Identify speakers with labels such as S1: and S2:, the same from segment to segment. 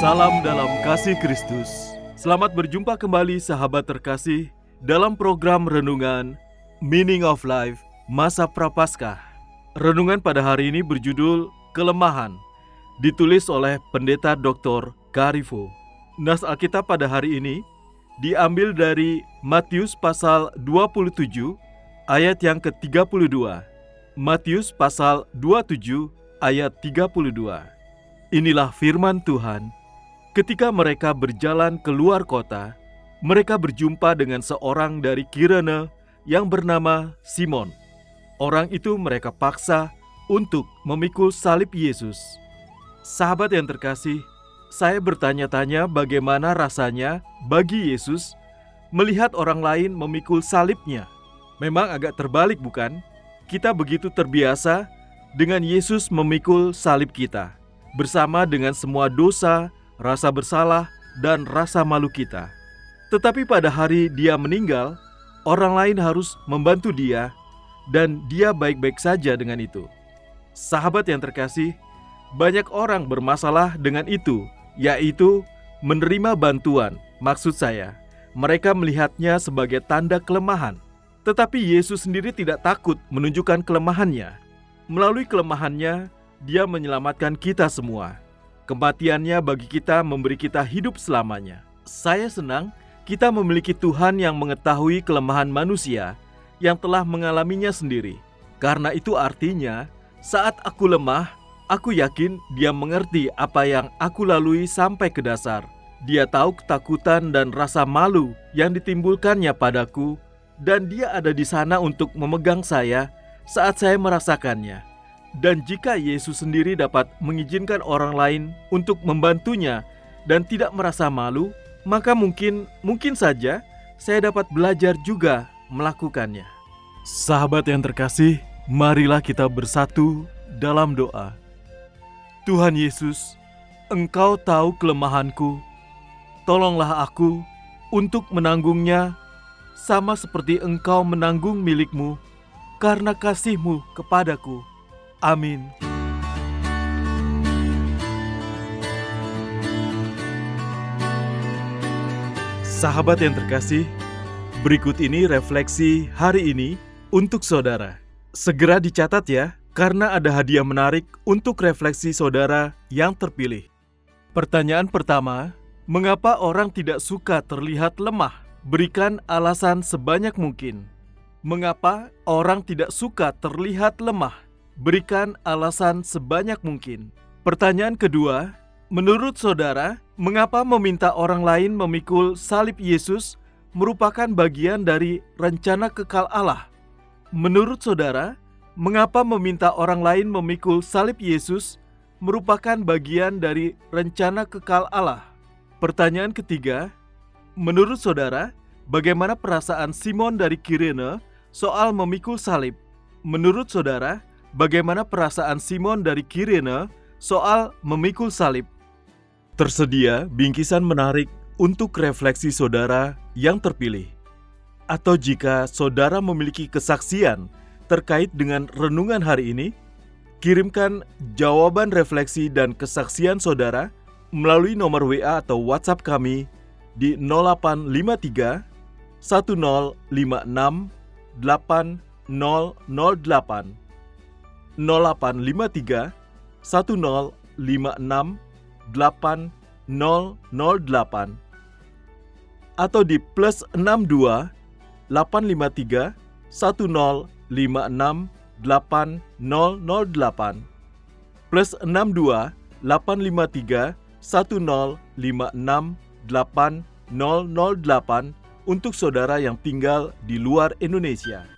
S1: Salam dalam kasih Kristus. Selamat berjumpa kembali sahabat terkasih dalam program renungan Meaning of Life Masa Prapaskah. Renungan pada hari ini berjudul Kelemahan, ditulis oleh Pendeta Dr. Karifo. Nas Alkitab pada hari ini diambil dari Matius pasal 27 ayat yang ke-32. Matius pasal 27 ayat 32. Inilah firman Tuhan. Ketika mereka berjalan keluar kota, mereka berjumpa dengan seorang dari Kirene yang bernama Simon. Orang itu mereka paksa untuk memikul salib Yesus. Sahabat yang terkasih, saya bertanya-tanya bagaimana rasanya bagi Yesus melihat orang lain memikul salibnya. Memang agak terbalik bukan? Kita begitu terbiasa dengan Yesus memikul salib kita bersama dengan semua dosa, rasa bersalah, dan rasa malu kita. Tetapi pada hari dia meninggal, orang lain harus membantu dia, dan dia baik-baik saja dengan itu. Sahabat yang terkasih, banyak orang bermasalah dengan itu, yaitu menerima bantuan. Maksud saya, mereka melihatnya sebagai tanda kelemahan. Tetapi Yesus sendiri tidak takut menunjukkan kelemahannya. Melalui kelemahannya, dia menyelamatkan kita semua. Kematiannya bagi kita memberi kita hidup selamanya. Saya senang kita memiliki Tuhan yang mengetahui kelemahan manusia yang telah mengalaminya sendiri. Karena itu artinya, saat aku lemah, aku yakin dia mengerti apa yang aku lalui sampai ke dasar. Dia tahu ketakutan dan rasa malu yang ditimbulkannya padaku, dan dia ada di sana untuk memegang saya saat saya merasakannya. Dan jika Yesus sendiri dapat mengizinkan orang lain untuk membantunya dan tidak merasa malu, maka mungkin mungkin saja saya dapat belajar juga melakukannya. Sahabat yang terkasih, marilah kita bersatu dalam doa. Tuhan Yesus, Engkau tahu kelemahanku. Tolonglah aku untuk menanggungnya sama seperti Engkau menanggung milikmu karena kasihmu kepadaku. Amin. Sahabat yang terkasih, berikut ini refleksi hari ini untuk saudara. Segera dicatat ya, karena ada hadiah menarik untuk refleksi saudara yang terpilih. Pertanyaan pertama, mengapa orang tidak suka terlihat lemah? Berikan alasan sebanyak mungkin. Mengapa orang tidak suka terlihat lemah? Berikan alasan sebanyak mungkin. Pertanyaan kedua, menurut saudara, mengapa meminta orang lain memikul salib Yesus merupakan bagian dari rencana kekal Allah? Menurut saudara, mengapa meminta orang lain memikul salib Yesus merupakan bagian dari rencana kekal Allah? Pertanyaan ketiga, menurut saudara, bagaimana perasaan Simon dari Kirene soal memikul salib? Menurut saudara, bagaimana perasaan Simon dari Kirene soal memikul salib? Tersedia bingkisan menarik untuk refleksi saudara yang terpilih. Atau jika saudara memiliki kesaksian terkait dengan renungan hari ini, kirimkan jawaban refleksi dan kesaksian saudara melalui nomor WA atau WhatsApp kami di 0853 1056 8008 0853 1056 8008 atau di plus 62 853 1056 8008 plus 62 853 1056 8008 untuk saudara yang tinggal di luar Indonesia.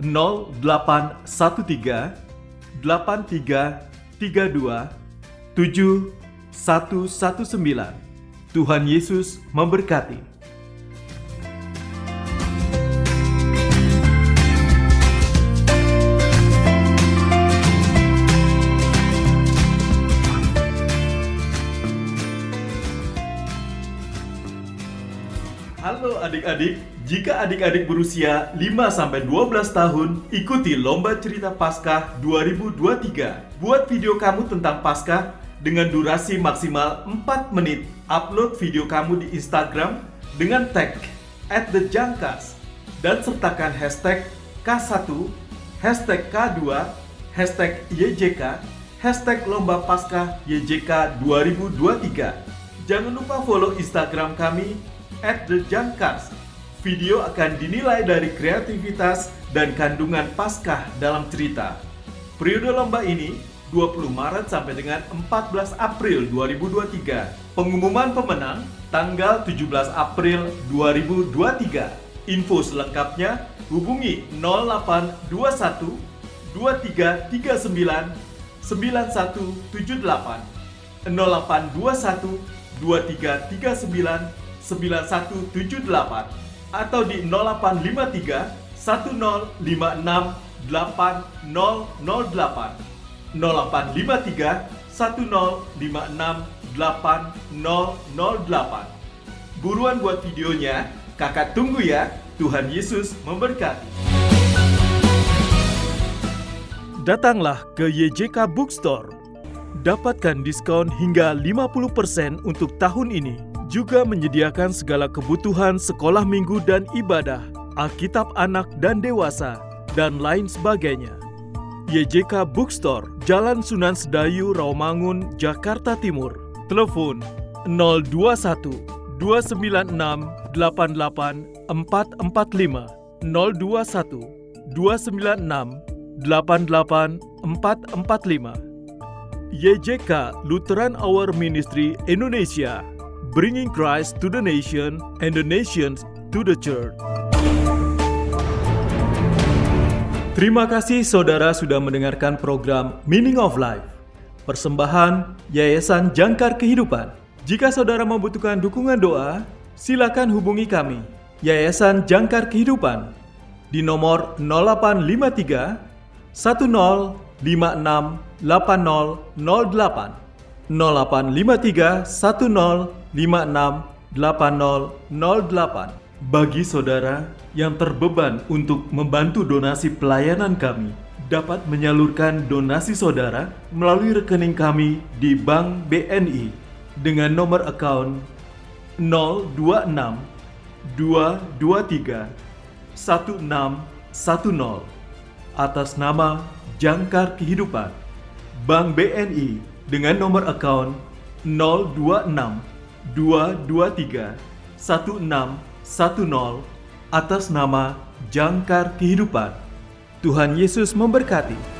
S1: 0813 8332 7119. Tuhan Yesus memberkati. Adik-adik, jika adik-adik berusia 5-12 tahun, ikuti Lomba Cerita Paskah 2023. Buat video kamu tentang Paskah dengan durasi maksimal 4 menit. Upload video kamu di Instagram dengan tag at the Jangkas dan sertakan hashtag K1, hashtag K2, hashtag YJK, hashtag Lomba Paskah YJK 2023 Jangan lupa follow Instagram kami @thejangkars. Video akan dinilai dari kreativitas dan kandungan Paskah dalam cerita. Periode lomba ini 20 Maret sampai dengan 14 April 2023. Pengumuman pemenang tanggal 17 April 2023. Info selengkapnya hubungi 0821 2339 9178 0821 2339 9178 atau di 0853 1056 8008 0853 1056 8008 Buruan buat videonya, kakak tunggu ya. Tuhan Yesus memberkati. Datanglah ke YJK Bookstore dapatkan diskon hingga 50% untuk tahun ini. Juga menyediakan segala kebutuhan sekolah minggu dan ibadah, Alkitab anak dan dewasa, dan lain sebagainya. YJK Bookstore, Jalan Sunan Sedayu, Rawamangun, Jakarta Timur. Telepon 021 296 88 445 021 296 88 445 YJK Lutheran Hour Ministry Indonesia, bringing Christ to the nation and the nations to the church. Terima kasih saudara sudah mendengarkan program Meaning of Life. Persembahan Yayasan Jangkar Kehidupan. Jika saudara membutuhkan dukungan doa, silakan hubungi kami. Yayasan Jangkar Kehidupan di nomor 0853 10 56 8008 0853 10 56 8008 bagi saudara yang terbeban untuk membantu donasi pelayanan kami dapat menyalurkan donasi saudara melalui rekening kami di Bank BNI dengan nomor account 026 223 1610 atas nama Jangkar Kehidupan. Bank BNI dengan nomor account 026 223 1610 atas nama Jangkar Kehidupan. Tuhan Yesus memberkati.